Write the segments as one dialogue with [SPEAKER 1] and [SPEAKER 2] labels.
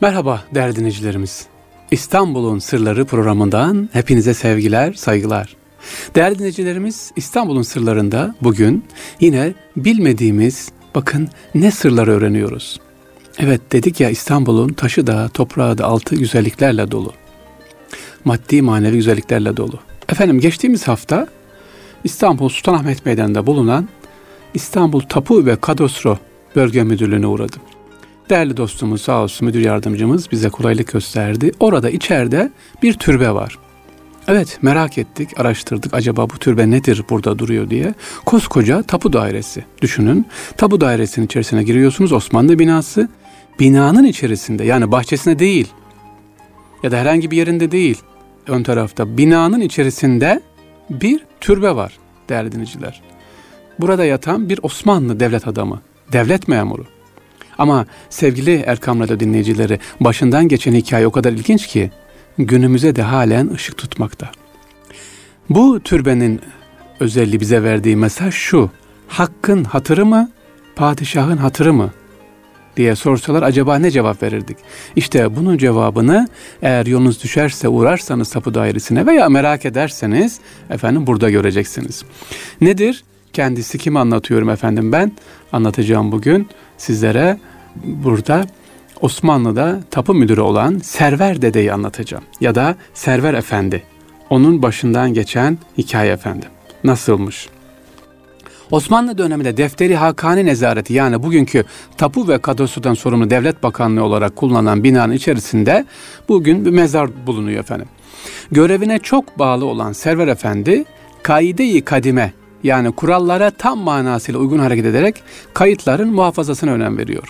[SPEAKER 1] Merhaba değerli dinleyicilerimiz. İstanbul'un Sırları programından hepinize sevgiler, saygılar. Değerli dinleyicilerimiz İstanbul'un sırlarında bugün yine bilmediğimiz bakın ne sırları öğreniyoruz. Evet dedik ya İstanbul'un taşı da toprağı da altı güzelliklerle dolu. Maddi manevi güzelliklerle dolu. Efendim geçtiğimiz hafta İstanbul Sultanahmet Meydanı'nda bulunan İstanbul Tapu ve Kadastro Bölge Müdürlüğü'ne uğradım. Değerli dostumuz sağ olsun müdür yardımcımız bize kolaylık gösterdi. Orada içeride bir türbe var. Evet merak ettik, araştırdık acaba bu türbe nedir burada duruyor diye. Koskoca tapu dairesi düşünün. Tapu dairesinin içerisine giriyorsunuz Osmanlı binası. Binanın içerisinde yani bahçesine değil ya da herhangi bir yerinde değil ön tarafta binanın içerisinde bir türbe var değerli dinleyiciler. Burada yatan bir Osmanlı devlet adamı, devlet memuru. Ama sevgili Erkam Radyo dinleyicileri başından geçen hikaye o kadar ilginç ki günümüze de halen ışık tutmakta. Bu türbenin özelliği bize verdiği mesaj şu. Hakkın hatırı mı, padişahın hatırı mı? diye sorsalar acaba ne cevap verirdik? İşte bunun cevabını eğer yolunuz düşerse uğrarsanız tapu dairesine veya merak ederseniz efendim burada göreceksiniz. Nedir? Kendisi kim anlatıyorum efendim ben? Anlatacağım bugün sizlere burada Osmanlı'da tapu müdürü olan Server Dede'yi anlatacağım. Ya da Server Efendi. Onun başından geçen hikaye efendim. Nasılmış? Osmanlı döneminde defteri Hakani nezareti yani bugünkü tapu ve kadastrodan sorumlu devlet bakanlığı olarak kullanılan binanın içerisinde bugün bir mezar bulunuyor efendim. Görevine çok bağlı olan Server Efendi kaide-i kadime yani kurallara tam manasıyla uygun hareket ederek kayıtların muhafazasına önem veriyor.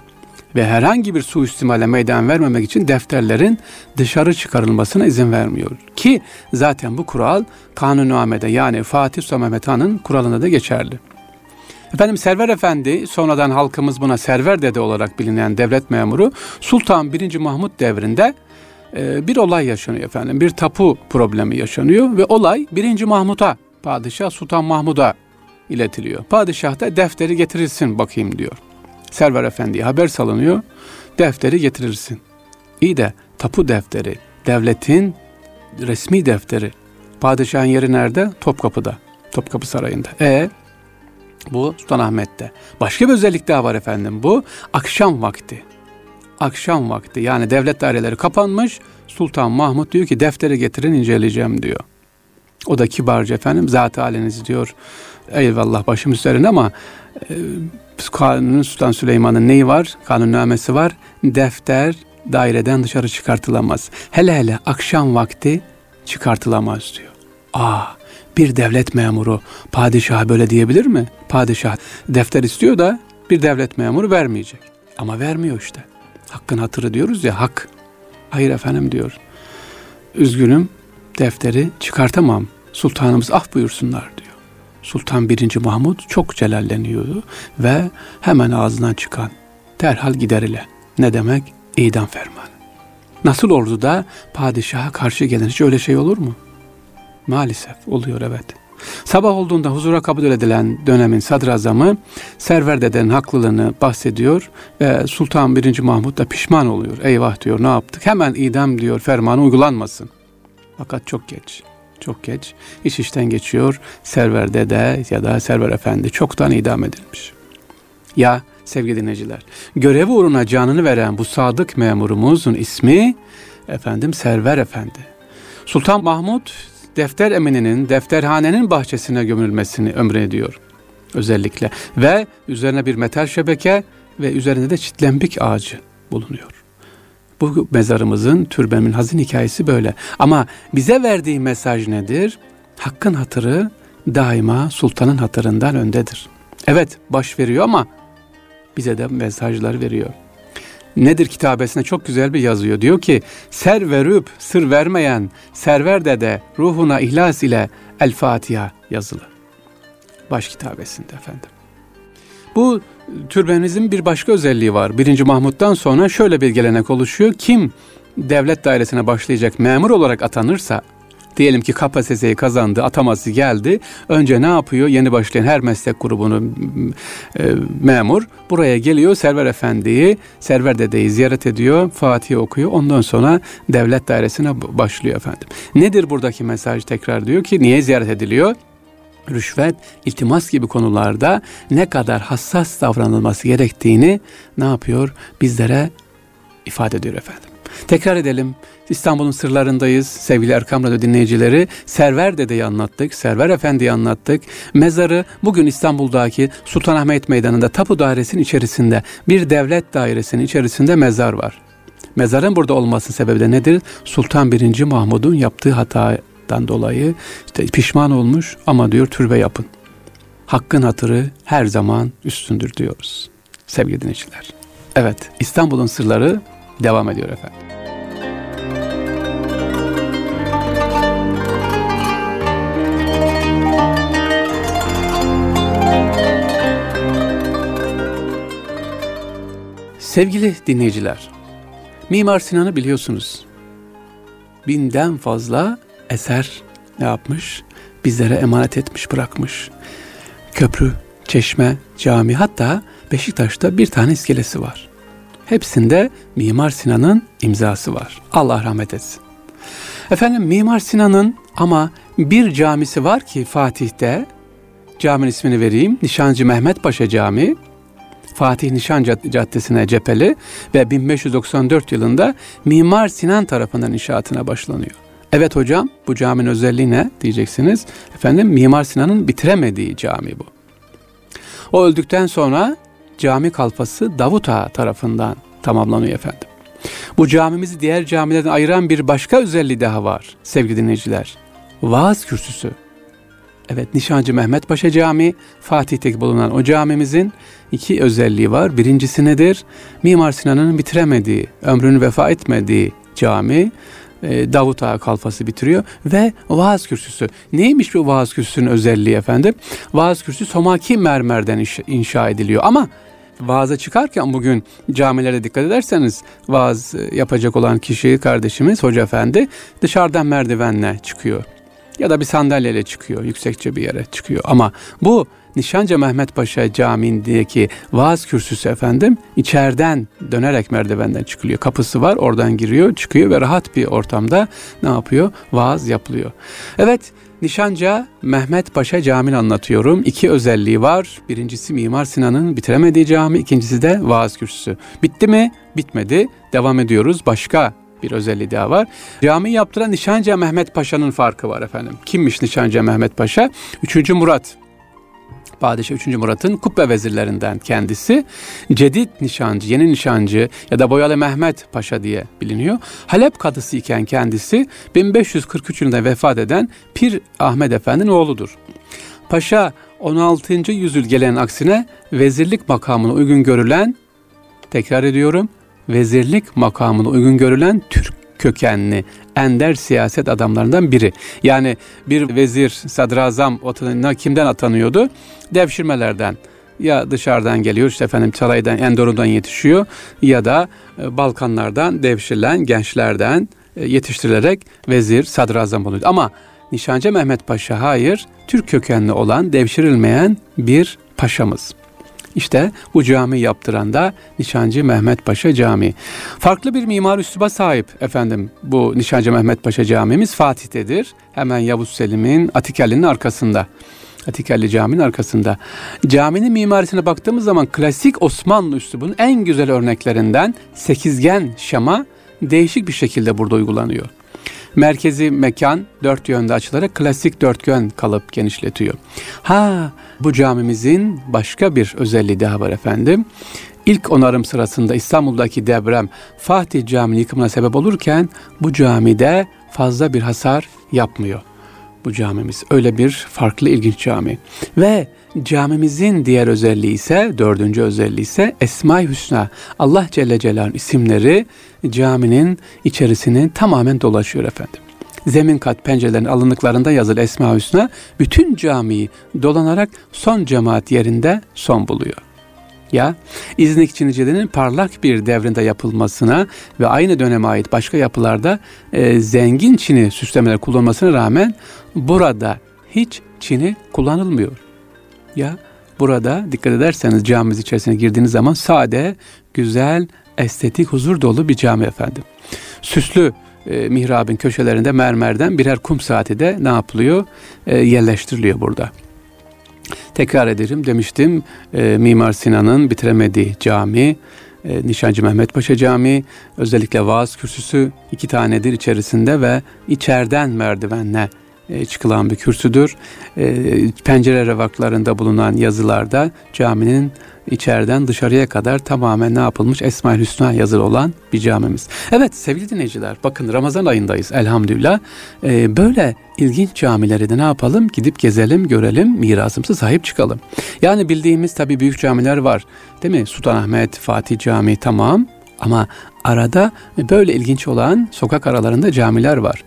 [SPEAKER 1] Ve herhangi bir suistimale meydan vermemek için defterlerin dışarı çıkarılmasına izin vermiyor. Ki zaten bu kural Kanun-ı yani Fatih Sultan Mehmet Han'ın kuralında da geçerli. Efendim Server Efendi sonradan halkımız buna Server Dede olarak bilinen devlet memuru Sultan 1. Mahmut devrinde e, bir olay yaşanıyor efendim. Bir tapu problemi yaşanıyor ve olay 1. Mahmut'a Padişah Sultan Mahmud'a iletiliyor. Padişah da defteri getirilsin bakayım diyor. Server Efendi'ye haber salınıyor. Defteri getirirsin. İyi de tapu defteri, devletin resmi defteri. Padişahın yeri nerede? Topkapı'da. Topkapı Sarayı'nda. E bu Sultanahmet'te. Başka bir özellik daha var efendim. Bu akşam vakti. Akşam vakti yani devlet daireleri kapanmış. Sultan Mahmut diyor ki defteri getirin inceleyeceğim diyor. O da kibarca efendim zat haliniz diyor. Eyvallah başım üzerine ama e, Kanuni Sultan Süleyman'ın neyi var? Kanunnamesi var. Defter daireden dışarı çıkartılamaz. Hele hele akşam vakti çıkartılamaz diyor. Aa bir devlet memuru padişah böyle diyebilir mi? Padişah defter istiyor da bir devlet memuru vermeyecek. Ama vermiyor işte. Hakkın hatırı diyoruz ya hak. Hayır efendim diyor. Üzgünüm defteri çıkartamam. Sultanımız af buyursunlar diyor. Sultan 1. Mahmud çok celalleniyordu ve hemen ağzından çıkan derhal giderile. Ne demek? İdam fermanı. Nasıl orduda padişaha karşı gelen hiç öyle şey olur mu? Maalesef oluyor evet. Sabah olduğunda huzura kabul edilen dönemin sadrazamı Server Dede'nin haklılığını bahsediyor ve Sultan 1. Mahmud da pişman oluyor. Eyvah diyor ne yaptık? Hemen idam diyor fermanı uygulanmasın. Fakat çok geç. Çok geç. İş işten geçiyor. Server Dede ya da Server Efendi çoktan idam edilmiş. Ya sevgili dinleyiciler, görevi uğruna canını veren bu sadık memurumuzun ismi efendim Server Efendi. Sultan Mahmud defter emininin defterhanenin bahçesine gömülmesini emrediyor özellikle ve üzerine bir metal şebeke ve üzerinde de çitlembik ağacı bulunuyor. Bu mezarımızın, türbemin hazin hikayesi böyle. Ama bize verdiği mesaj nedir? Hakkın hatırı daima sultanın hatırından öndedir. Evet baş veriyor ama bize de mesajlar veriyor. Nedir kitabesine çok güzel bir yazıyor. Diyor ki ser verüp sır vermeyen server de ruhuna ihlas ile El Fatiha yazılı. Baş kitabesinde efendim. Bu türbenimizin bir başka özelliği var. Birinci Mahmut'tan sonra şöyle bir gelenek oluşuyor. Kim devlet dairesine başlayacak memur olarak atanırsa diyelim ki KPSS'yi kazandı, ataması geldi. Önce ne yapıyor? Yeni başlayan her meslek grubunu e, memur buraya geliyor. Server Efendi'yi, Server Dede'yi ziyaret ediyor. Fatih okuyor. Ondan sonra devlet dairesine başlıyor efendim. Nedir buradaki mesaj tekrar diyor ki niye ziyaret ediliyor? Rüşvet, iltimas gibi konularda ne kadar hassas davranılması gerektiğini ne yapıyor? Bizlere ifade ediyor efendim. Tekrar edelim. İstanbul'un sırlarındayız sevgili Erkam Radyo dinleyicileri. Server Dede'yi anlattık, Server Efendi'yi anlattık. Mezarı bugün İstanbul'daki Sultanahmet Meydanı'nda tapu dairesinin içerisinde bir devlet dairesinin içerisinde mezar var. Mezarın burada olması sebebi de nedir? Sultan 1. Mahmud'un yaptığı hatadan dolayı işte pişman olmuş ama diyor türbe yapın. Hakkın hatırı her zaman üstündür diyoruz sevgili dinleyiciler. Evet İstanbul'un sırları devam ediyor efendim. Sevgili dinleyiciler, Mimar Sinan'ı biliyorsunuz. Binden fazla eser ne yapmış? Bizlere emanet etmiş, bırakmış. Köprü, çeşme, cami hatta Beşiktaş'ta bir tane iskelesi var. Hepsinde Mimar Sinan'ın imzası var. Allah rahmet etsin. Efendim Mimar Sinan'ın ama bir camisi var ki Fatih'te, caminin ismini vereyim, Nişancı Mehmet Paşa Camii. Fatih Nişan Caddesi'ne cepheli ve 1594 yılında Mimar Sinan tarafından inşaatına başlanıyor. Evet hocam bu caminin özelliği ne diyeceksiniz. Efendim Mimar Sinan'ın bitiremediği cami bu. O öldükten sonra cami kalfası Davut Ağa tarafından tamamlanıyor efendim. Bu camimizi diğer camilerden ayıran bir başka özelliği daha var sevgili dinleyiciler. Vaaz kürsüsü. Evet Nişancı Mehmet Paşa Camii Fatih'teki bulunan o camimizin iki özelliği var. Birincisi nedir? Mimar Sinan'ın bitiremediği, ömrünü vefa etmediği cami Davut Ağa kalfası bitiriyor ve vaaz kürsüsü. Neymiş bu vaaz kürsüsünün özelliği efendim? Vaaz kürsüsü somaki mermerden inşa ediliyor ama vaaza çıkarken bugün camilere dikkat ederseniz vaaz yapacak olan kişi kardeşimiz hoca efendi dışarıdan merdivenle çıkıyor ya da bir sandalyeyle çıkıyor, yüksekçe bir yere çıkıyor. Ama bu Nişanca Mehmet Paşa Camii'ndeki vaaz kürsüsü efendim içeriden dönerek merdivenden çıkılıyor. Kapısı var oradan giriyor çıkıyor ve rahat bir ortamda ne yapıyor? Vaaz yapılıyor. Evet Nişanca Mehmet Paşa Camii'ni anlatıyorum. İki özelliği var. Birincisi Mimar Sinan'ın bitiremediği cami, ikincisi de vaaz kürsüsü. Bitti mi? Bitmedi. Devam ediyoruz. Başka bir özelliği daha var. Cami yaptıran Nişancı Mehmet Paşa'nın farkı var efendim. Kimmiş Nişancı Mehmet Paşa? Üçüncü Murat. Padişah 3. Murat'ın kubbe vezirlerinden kendisi. Cedid nişancı, yeni nişancı ya da Boyalı Mehmet Paşa diye biliniyor. Halep kadısı iken kendisi 1543 yılında vefat eden Pir Ahmet Efendi'nin oğludur. Paşa 16. yüzyıl gelen aksine vezirlik makamına uygun görülen, tekrar ediyorum, vezirlik makamına uygun görülen Türk kökenli ender siyaset adamlarından biri. Yani bir vezir, sadrazam kimden atanıyordu? Devşirmelerden ya dışarıdan geliyor işte efendim saraydan Endor'dan yetişiyor ya da e, Balkanlardan devşirilen gençlerden e, yetiştirilerek vezir, sadrazam oluyor. Ama Nişancı Mehmet Paşa hayır, Türk kökenli olan devşirilmeyen bir paşamız. İşte bu cami yaptıran da Nişancı Mehmet Paşa Camii. Farklı bir mimar üsluba sahip efendim bu Nişancı Mehmet Paşa Camimiz Fatih'tedir. Hemen Yavuz Selim'in Atikelli'nin arkasında. Atikelli Camii'nin arkasında. Caminin mimarisine baktığımız zaman klasik Osmanlı üslubunun en güzel örneklerinden sekizgen şama değişik bir şekilde burada uygulanıyor. Merkezi mekan dört yönde açılarak klasik dörtgen kalıp genişletiyor. Ha bu camimizin başka bir özelliği daha var efendim. İlk onarım sırasında İstanbul'daki deprem Fatih Camii yıkımına sebep olurken bu camide fazla bir hasar yapmıyor. Bu camimiz öyle bir farklı ilginç cami. Ve camimizin diğer özelliği ise dördüncü özelliği ise Esma-i Hüsna. Allah Celle Celal'in isimleri caminin içerisini tamamen dolaşıyor efendim zemin kat pencerelerin alınlıklarında yazılı Esma Hüsna bütün camiyi dolanarak son cemaat yerinde son buluyor. Ya İznik Çinice'nin parlak bir devrinde yapılmasına ve aynı döneme ait başka yapılarda e, zengin çini süslemeler kullanılmasına rağmen burada hiç çini kullanılmıyor. Ya burada dikkat ederseniz camimiz içerisine girdiğiniz zaman sade, güzel, estetik, huzur dolu bir cami efendim. Süslü e, mihrabın köşelerinde mermerden birer kum saati de ne yapılıyor? E, yerleştiriliyor burada. Tekrar ederim demiştim e, Mimar Sinan'ın bitiremediği cami, e, Nişancı Mehmet Paşa Camii özellikle vaaz kürsüsü iki tanedir içerisinde ve içeriden merdivenle çıkılan bir kürsüdür. E, pencere revaklarında bulunan yazılarda caminin içeriden dışarıya kadar tamamen ne yapılmış? Esma-ül Hüsna yazılı olan bir camimiz. Evet sevgili dinleyiciler bakın Ramazan ayındayız elhamdülillah. Ee, böyle ilginç camileri de ne yapalım? Gidip gezelim, görelim, mirasımıza sahip çıkalım. Yani bildiğimiz tabii büyük camiler var. Değil mi? Sultanahmet, Fatih Camii tamam. Ama arada böyle ilginç olan sokak aralarında camiler var.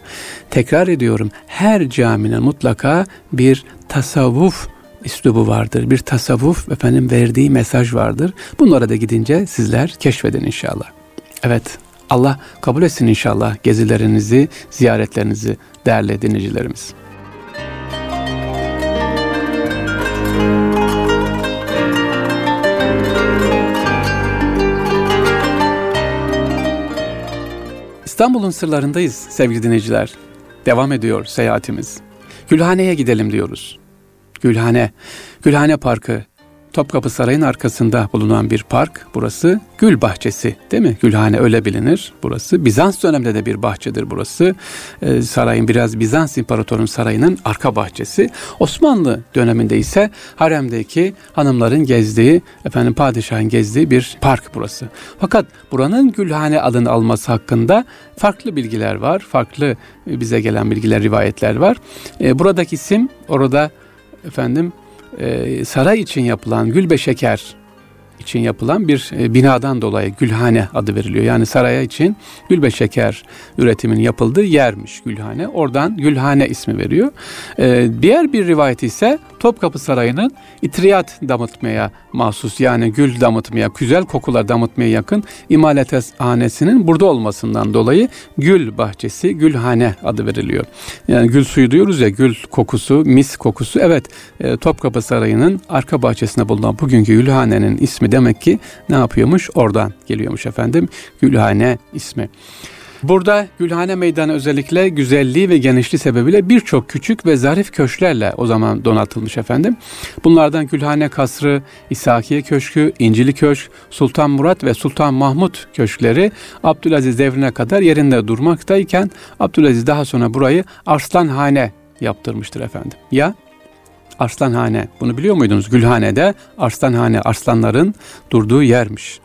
[SPEAKER 1] Tekrar ediyorum her caminin mutlaka bir tasavvuf üslubu vardır. Bir tasavvuf efendim verdiği mesaj vardır. Bunlara da gidince sizler keşfedin inşallah. Evet Allah kabul etsin inşallah gezilerinizi, ziyaretlerinizi değerli dinleyicilerimiz. İstanbul'un sırlarındayız sevgili dinleyiciler. Devam ediyor seyahatimiz. Gülhane'ye gidelim diyoruz. Gülhane. Gülhane Parkı Topkapı Sarayı'nın arkasında bulunan bir park. Burası Gül Bahçesi değil mi? Gülhane öyle bilinir burası. Bizans döneminde de bir bahçedir burası. Ee, sarayın biraz Bizans İmparatorun sarayının arka bahçesi. Osmanlı döneminde ise haremdeki hanımların gezdiği, efendim padişahın gezdiği bir park burası. Fakat buranın Gülhane adını alması hakkında farklı bilgiler var. Farklı bize gelen bilgiler, rivayetler var. Ee, buradaki isim orada efendim e, saray için yapılan Gülbe Şeker için yapılan bir e, binadan dolayı Gülhane adı veriliyor. Yani saraya için gülbe şeker üretimin yapıldığı yermiş Gülhane. Oradan Gülhane ismi veriyor. E, diğer bir rivayet ise Topkapı Sarayı'nın itriyat damıtmaya mahsus yani gül damıtmaya, güzel kokular damıtmaya yakın imalathanesinin burada olmasından dolayı gül bahçesi, gülhane adı veriliyor. Yani gül suyu diyoruz ya gül kokusu, mis kokusu. Evet e, Topkapı Sarayı'nın arka bahçesinde bulunan bugünkü gülhanenin ismi demek ki ne yapıyormuş? Oradan geliyormuş efendim. Gülhane ismi. Burada Gülhane Meydanı özellikle güzelliği ve genişliği sebebiyle birçok küçük ve zarif köşklerle o zaman donatılmış efendim. Bunlardan Gülhane Kasrı, İsakiye Köşkü, İncili Köşk, Sultan Murat ve Sultan Mahmut köşkleri Abdülaziz devrine kadar yerinde durmaktayken Abdülaziz daha sonra burayı Arslanhane yaptırmıştır efendim. Ya Arslanhane. Bunu biliyor muydunuz? Gülhane'de Arslanhane, arslanların durduğu yermiş.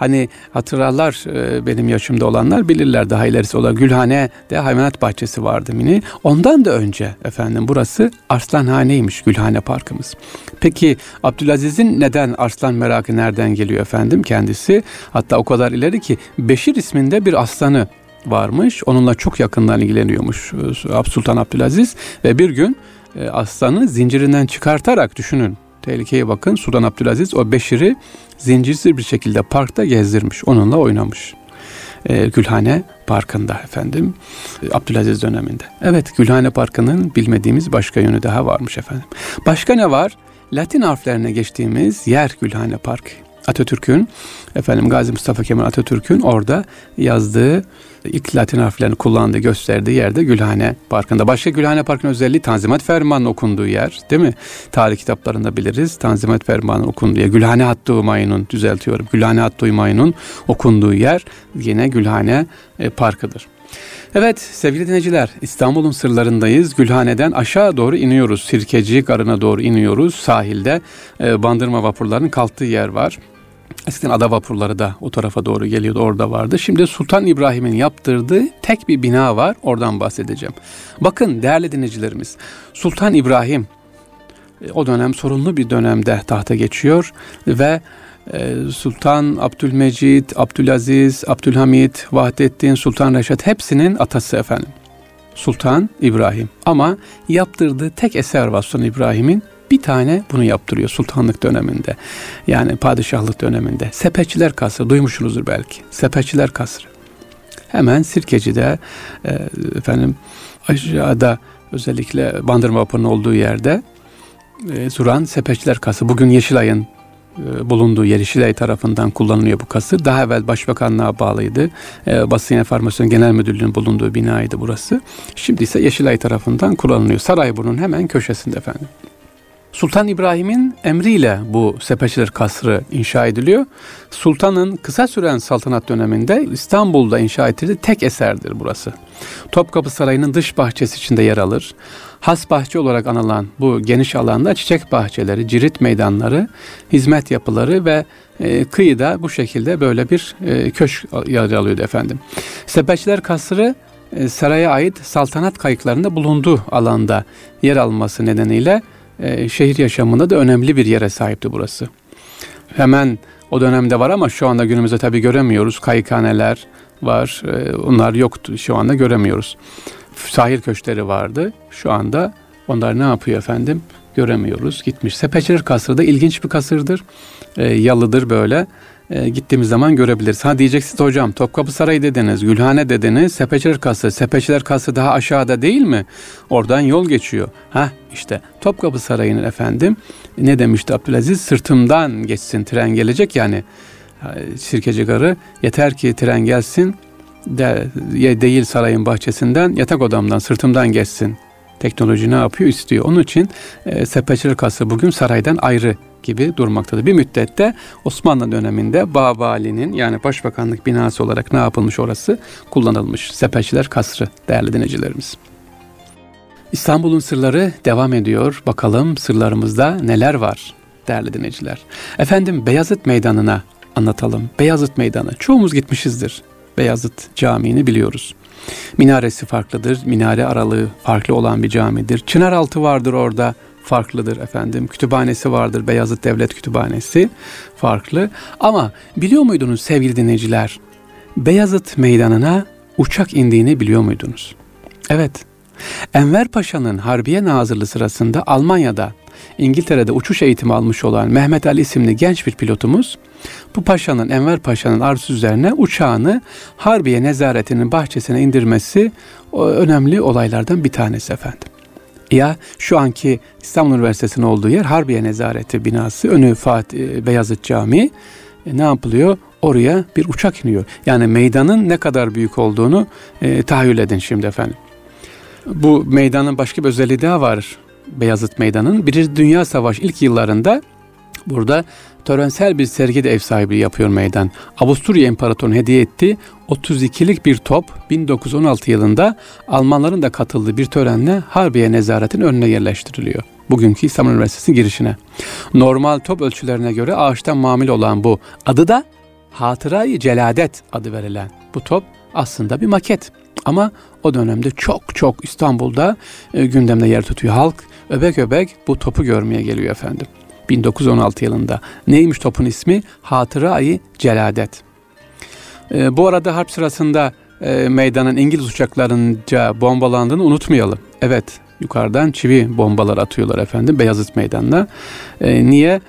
[SPEAKER 1] Hani hatırlarlar e, benim yaşımda olanlar bilirler daha ilerisi olan Gülhane'de hayvanat bahçesi vardı mini. Ondan da önce efendim burası Arslanhane'ymiş Gülhane Parkımız. Peki Abdülaziz'in neden arslan merakı nereden geliyor efendim kendisi? Hatta o kadar ileri ki Beşir isminde bir aslanı varmış. Onunla çok yakından ilgileniyormuş e, Sultan Abdülaziz ve bir gün e, aslanı zincirinden çıkartarak düşünün. Tehlikeye bakın. Sultan Abdülaziz o Beşir'i zincirsiz bir şekilde parkta gezdirmiş. Onunla oynamış. E, Gülhane Parkı'nda efendim. E, Abdülaziz döneminde. Evet Gülhane Parkı'nın bilmediğimiz başka yönü daha varmış efendim. Başka ne var? Latin harflerine geçtiğimiz yer Gülhane Park. Atatürk'ün efendim Gazi Mustafa Kemal Atatürk'ün orada yazdığı ilk Latin harflerini kullandığı gösterdiği yerde Gülhane Parkı'nda. Başka Gülhane Parkı'nın özelliği Tanzimat Fermanı'nın okunduğu yer değil mi? Tarih kitaplarında biliriz. Tanzimat Fermanı'nın okunduğu yer. Gülhane Hattı Umayun'un düzeltiyorum. Gülhane Hattı Umayun'un okunduğu yer yine Gülhane e, Parkı'dır. Evet sevgili dinleyiciler İstanbul'un sırlarındayız. Gülhane'den aşağı doğru iniyoruz. Sirkeci Garı'na doğru iniyoruz. Sahilde e, bandırma vapurlarının kalktığı yer var. Eskiden ada vapurları da o tarafa doğru geliyordu orada vardı. Şimdi Sultan İbrahim'in yaptırdığı tek bir bina var oradan bahsedeceğim. Bakın değerli dinleyicilerimiz Sultan İbrahim e, o dönem sorunlu bir dönemde tahta geçiyor ve e, Sultan Abdülmecid, Abdülaziz, Abdülhamit, Vahdettin, Sultan Reşat hepsinin atası efendim. Sultan İbrahim. Ama yaptırdığı tek eser var Sultan İbrahim'in bir tane bunu yaptırıyor sultanlık döneminde. Yani padişahlık döneminde. Sepetçiler kasrı duymuşsunuzdur belki. Sepetçiler kasrı. Hemen Sirkeci'de e, efendim aşağıda özellikle Bandırma Vapur'un olduğu yerde e, Zuran Sepetçiler Kası. Bugün Yeşilay'ın e, bulunduğu yer Yeşilay tarafından kullanılıyor bu kası. Daha evvel Başbakanlığa bağlıydı. E, Basın Enformasyon Genel Müdürlüğü'nün bulunduğu binaydı burası. Şimdi ise Yeşilay tarafından kullanılıyor. Sarayburnu'nun hemen köşesinde efendim. Sultan İbrahim'in emriyle bu Sepeçiler Kasrı inşa ediliyor. Sultanın kısa süren saltanat döneminde İstanbul'da inşa ettirdiği tek eserdir burası. Topkapı Sarayı'nın dış bahçesi içinde yer alır. Has bahçe olarak anılan bu geniş alanda çiçek bahçeleri, cirit meydanları, hizmet yapıları ve e, kıyıda bu şekilde böyle bir e, köşk yer alıyordu efendim. Sepeçiler Kasrı e, saraya ait saltanat kayıklarında bulunduğu alanda yer alması nedeniyle e, şehir yaşamında da önemli bir yere sahipti burası. Hemen o dönemde var ama şu anda günümüzde tabii göremiyoruz. Kayıkhaneler var. E, onlar yoktu. Şu anda göremiyoruz. Sahil köşkleri vardı. Şu anda onlar ne yapıyor efendim? Göremiyoruz. Gitmiş. Sepeçiler kasrı da ilginç bir kasırdır. E, yalıdır böyle e, gittiğimiz zaman görebiliriz. Ha diyeceksiniz hocam Topkapı Sarayı dediniz, Gülhane dediniz, Sepeçiler Kası. Sepeçiler Kası daha aşağıda değil mi? Oradan yol geçiyor. Ha işte Topkapı Sarayı'nın efendim ne demişti Abdülaziz? Sırtımdan geçsin tren gelecek yani. Sirkeci Garı yeter ki tren gelsin de, değil sarayın bahçesinden yatak odamdan sırtımdan geçsin teknoloji ne yapıyor istiyor. Onun için e, Sepeçiler Kası bugün saraydan ayrı gibi durmaktadır. Bir müddette Osmanlı döneminde Babali'nin yani başbakanlık binası olarak ne yapılmış orası kullanılmış. Sepeçiler Kasrı değerli dinleyicilerimiz. İstanbul'un sırları devam ediyor. Bakalım sırlarımızda neler var değerli dinleyiciler. Efendim Beyazıt Meydanı'na anlatalım. Beyazıt Meydanı. Çoğumuz gitmişizdir. Beyazıt Camii'ni biliyoruz. Minaresi farklıdır. Minare aralığı farklı olan bir camidir. Çınaraltı vardır orada farklıdır efendim. Kütüphanesi vardır Beyazıt Devlet Kütüphanesi farklı. Ama biliyor muydunuz sevgili dinleyiciler? Beyazıt Meydanı'na uçak indiğini biliyor muydunuz? Evet. Enver Paşa'nın Harbiye Nazırlığı sırasında Almanya'da İngiltere'de uçuş eğitimi almış olan Mehmet Ali isimli genç bir pilotumuz bu paşanın Enver Paşa'nın arzusu üzerine uçağını Harbiye nezaretinin bahçesine indirmesi önemli olaylardan bir tanesi efendim. Ya şu anki İstanbul Üniversitesi'nin olduğu yer Harbiye Nezareti binası. Önü Fatih e, Beyazıt Camii. E, ne yapılıyor? Oraya bir uçak iniyor. Yani meydanın ne kadar büyük olduğunu e, tahayyül edin şimdi efendim. Bu meydanın başka bir özelliği daha var. Beyazıt Meydanı'nın. Birinci Dünya Savaşı ilk yıllarında burada törensel bir sergi de ev sahibi yapıyor meydan. Avusturya İmparatorluğu'nun hediye ettiği 32'lik bir top 1916 yılında Almanların da katıldığı bir törenle Harbiye Nezaret'in önüne yerleştiriliyor. Bugünkü İstanbul Üniversitesi'nin girişine. Normal top ölçülerine göre ağaçtan mamil olan bu adı da Hatırayı Celadet adı verilen bu top aslında bir maket. Ama o dönemde çok çok İstanbul'da e, gündemde yer tutuyor. Halk öbek öbek bu topu görmeye geliyor efendim. 1916 yılında. Neymiş topun ismi? Hatıra-i Celadet. E, bu arada harp sırasında e, meydanın İngiliz uçaklarınca bombalandığını unutmayalım. Evet yukarıdan çivi bombalar atıyorlar efendim Beyazıt Meydanı'na. E, niye?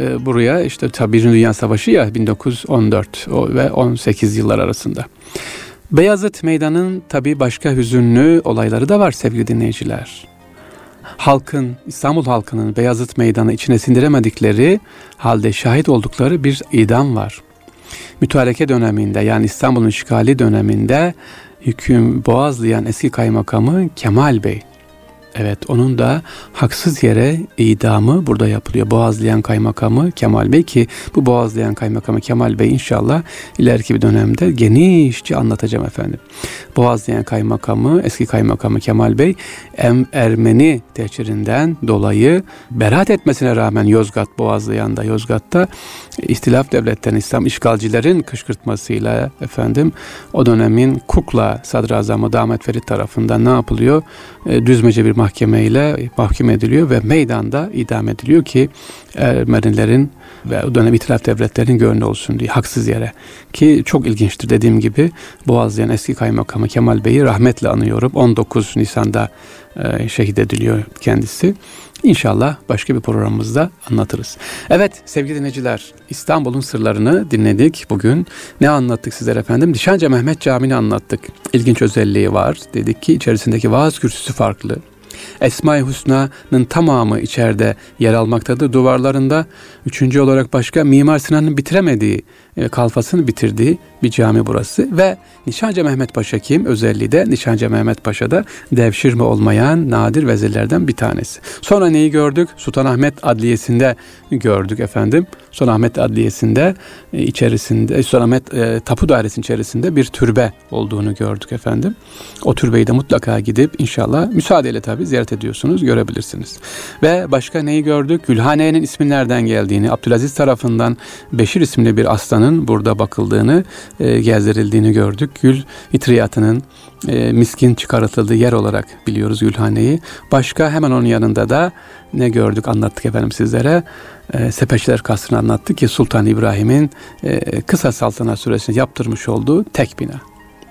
[SPEAKER 1] E, buraya işte tabi Birinci Dünya Savaşı ya 1914 ve 18 yıllar arasında. Beyazıt Meydanı'nın tabi başka hüzünlü olayları da var sevgili dinleyiciler halkın, İstanbul halkının Beyazıt Meydanı içine sindiremedikleri halde şahit oldukları bir idam var. Mütareke döneminde yani İstanbul'un işgali döneminde hüküm boğazlayan eski kaymakamı Kemal Bey Evet onun da haksız yere idamı burada yapılıyor. Boğazlayan kaymakamı Kemal Bey ki bu Boğazlayan kaymakamı Kemal Bey inşallah ileriki bir dönemde genişçe anlatacağım efendim. Boğazlayan kaymakamı eski kaymakamı Kemal Bey em Ermeni tehcirinden dolayı beraat etmesine rağmen Yozgat Boğazlayan'da Yozgat'ta İstilaf devletten İslam işgalcilerin kışkırtmasıyla efendim o dönemin Kukla Sadrazamı Damet Ferit tarafından ne yapılıyor? E, düzmece bir mahkemeyle mahkum ediliyor ve meydanda idam ediliyor ki Ermenilerin ve o dönem itilaf devletlerinin gönlü olsun diye haksız yere. Ki çok ilginçtir dediğim gibi Boğazlayan eski kaymakamı Kemal Bey'i rahmetle anıyorum. 19 Nisan'da e, şehit ediliyor kendisi. İnşallah başka bir programımızda anlatırız. Evet sevgili dinleyiciler İstanbul'un sırlarını dinledik bugün. Ne anlattık sizlere efendim? Nişanca Mehmet Camii'ni anlattık. İlginç özelliği var. Dedik ki içerisindeki vaaz kürsüsü farklı. Esma-i Hüsna'nın tamamı içeride yer almaktadır. Duvarlarında üçüncü olarak başka Mimar Sinan'ın bitiremediği, kalfasını bitirdiği bir cami burası. Ve Nişancı Mehmet Paşa kim? Özelliği de Nişancı Mehmet Paşa'da devşirme olmayan nadir vezirlerden bir tanesi. Sonra neyi gördük? Sultanahmet Adliyesi'nde gördük efendim. Sultanahmet Adliyesi'nde e, içerisinde, Sultanahmet e, Tapu Dairesi'nin içerisinde bir türbe olduğunu gördük efendim. O türbeyi de mutlaka gidip inşallah müsaadeyle tabi ziyaret ediyorsunuz, görebilirsiniz. Ve başka neyi gördük? Gülhane'nin ismi nereden geldiğini, Abdülaziz tarafından Beşir isimli bir aslanın burada bakıldığını, e, gezdirildiğini gördük. Gül itriyatının e, miskin çıkartıldığı yer olarak biliyoruz Gülhane'yi. Başka hemen onun yanında da ne gördük anlattık efendim sizlere. E, Sepeçler Kasrı'nı anlattık ki Sultan İbrahim'in e, kısa saltanat süresinde yaptırmış olduğu tek bina.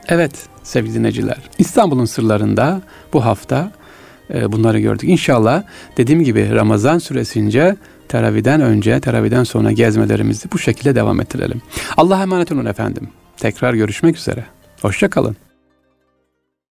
[SPEAKER 1] Evet sevgili dinleyiciler İstanbul'un sırlarında bu hafta e, bunları gördük. İnşallah dediğim gibi Ramazan süresince teraviden önce, teraviden sonra gezmelerimizi bu şekilde devam ettirelim. Allah'a emanet olun efendim. Tekrar görüşmek üzere. Hoşçakalın.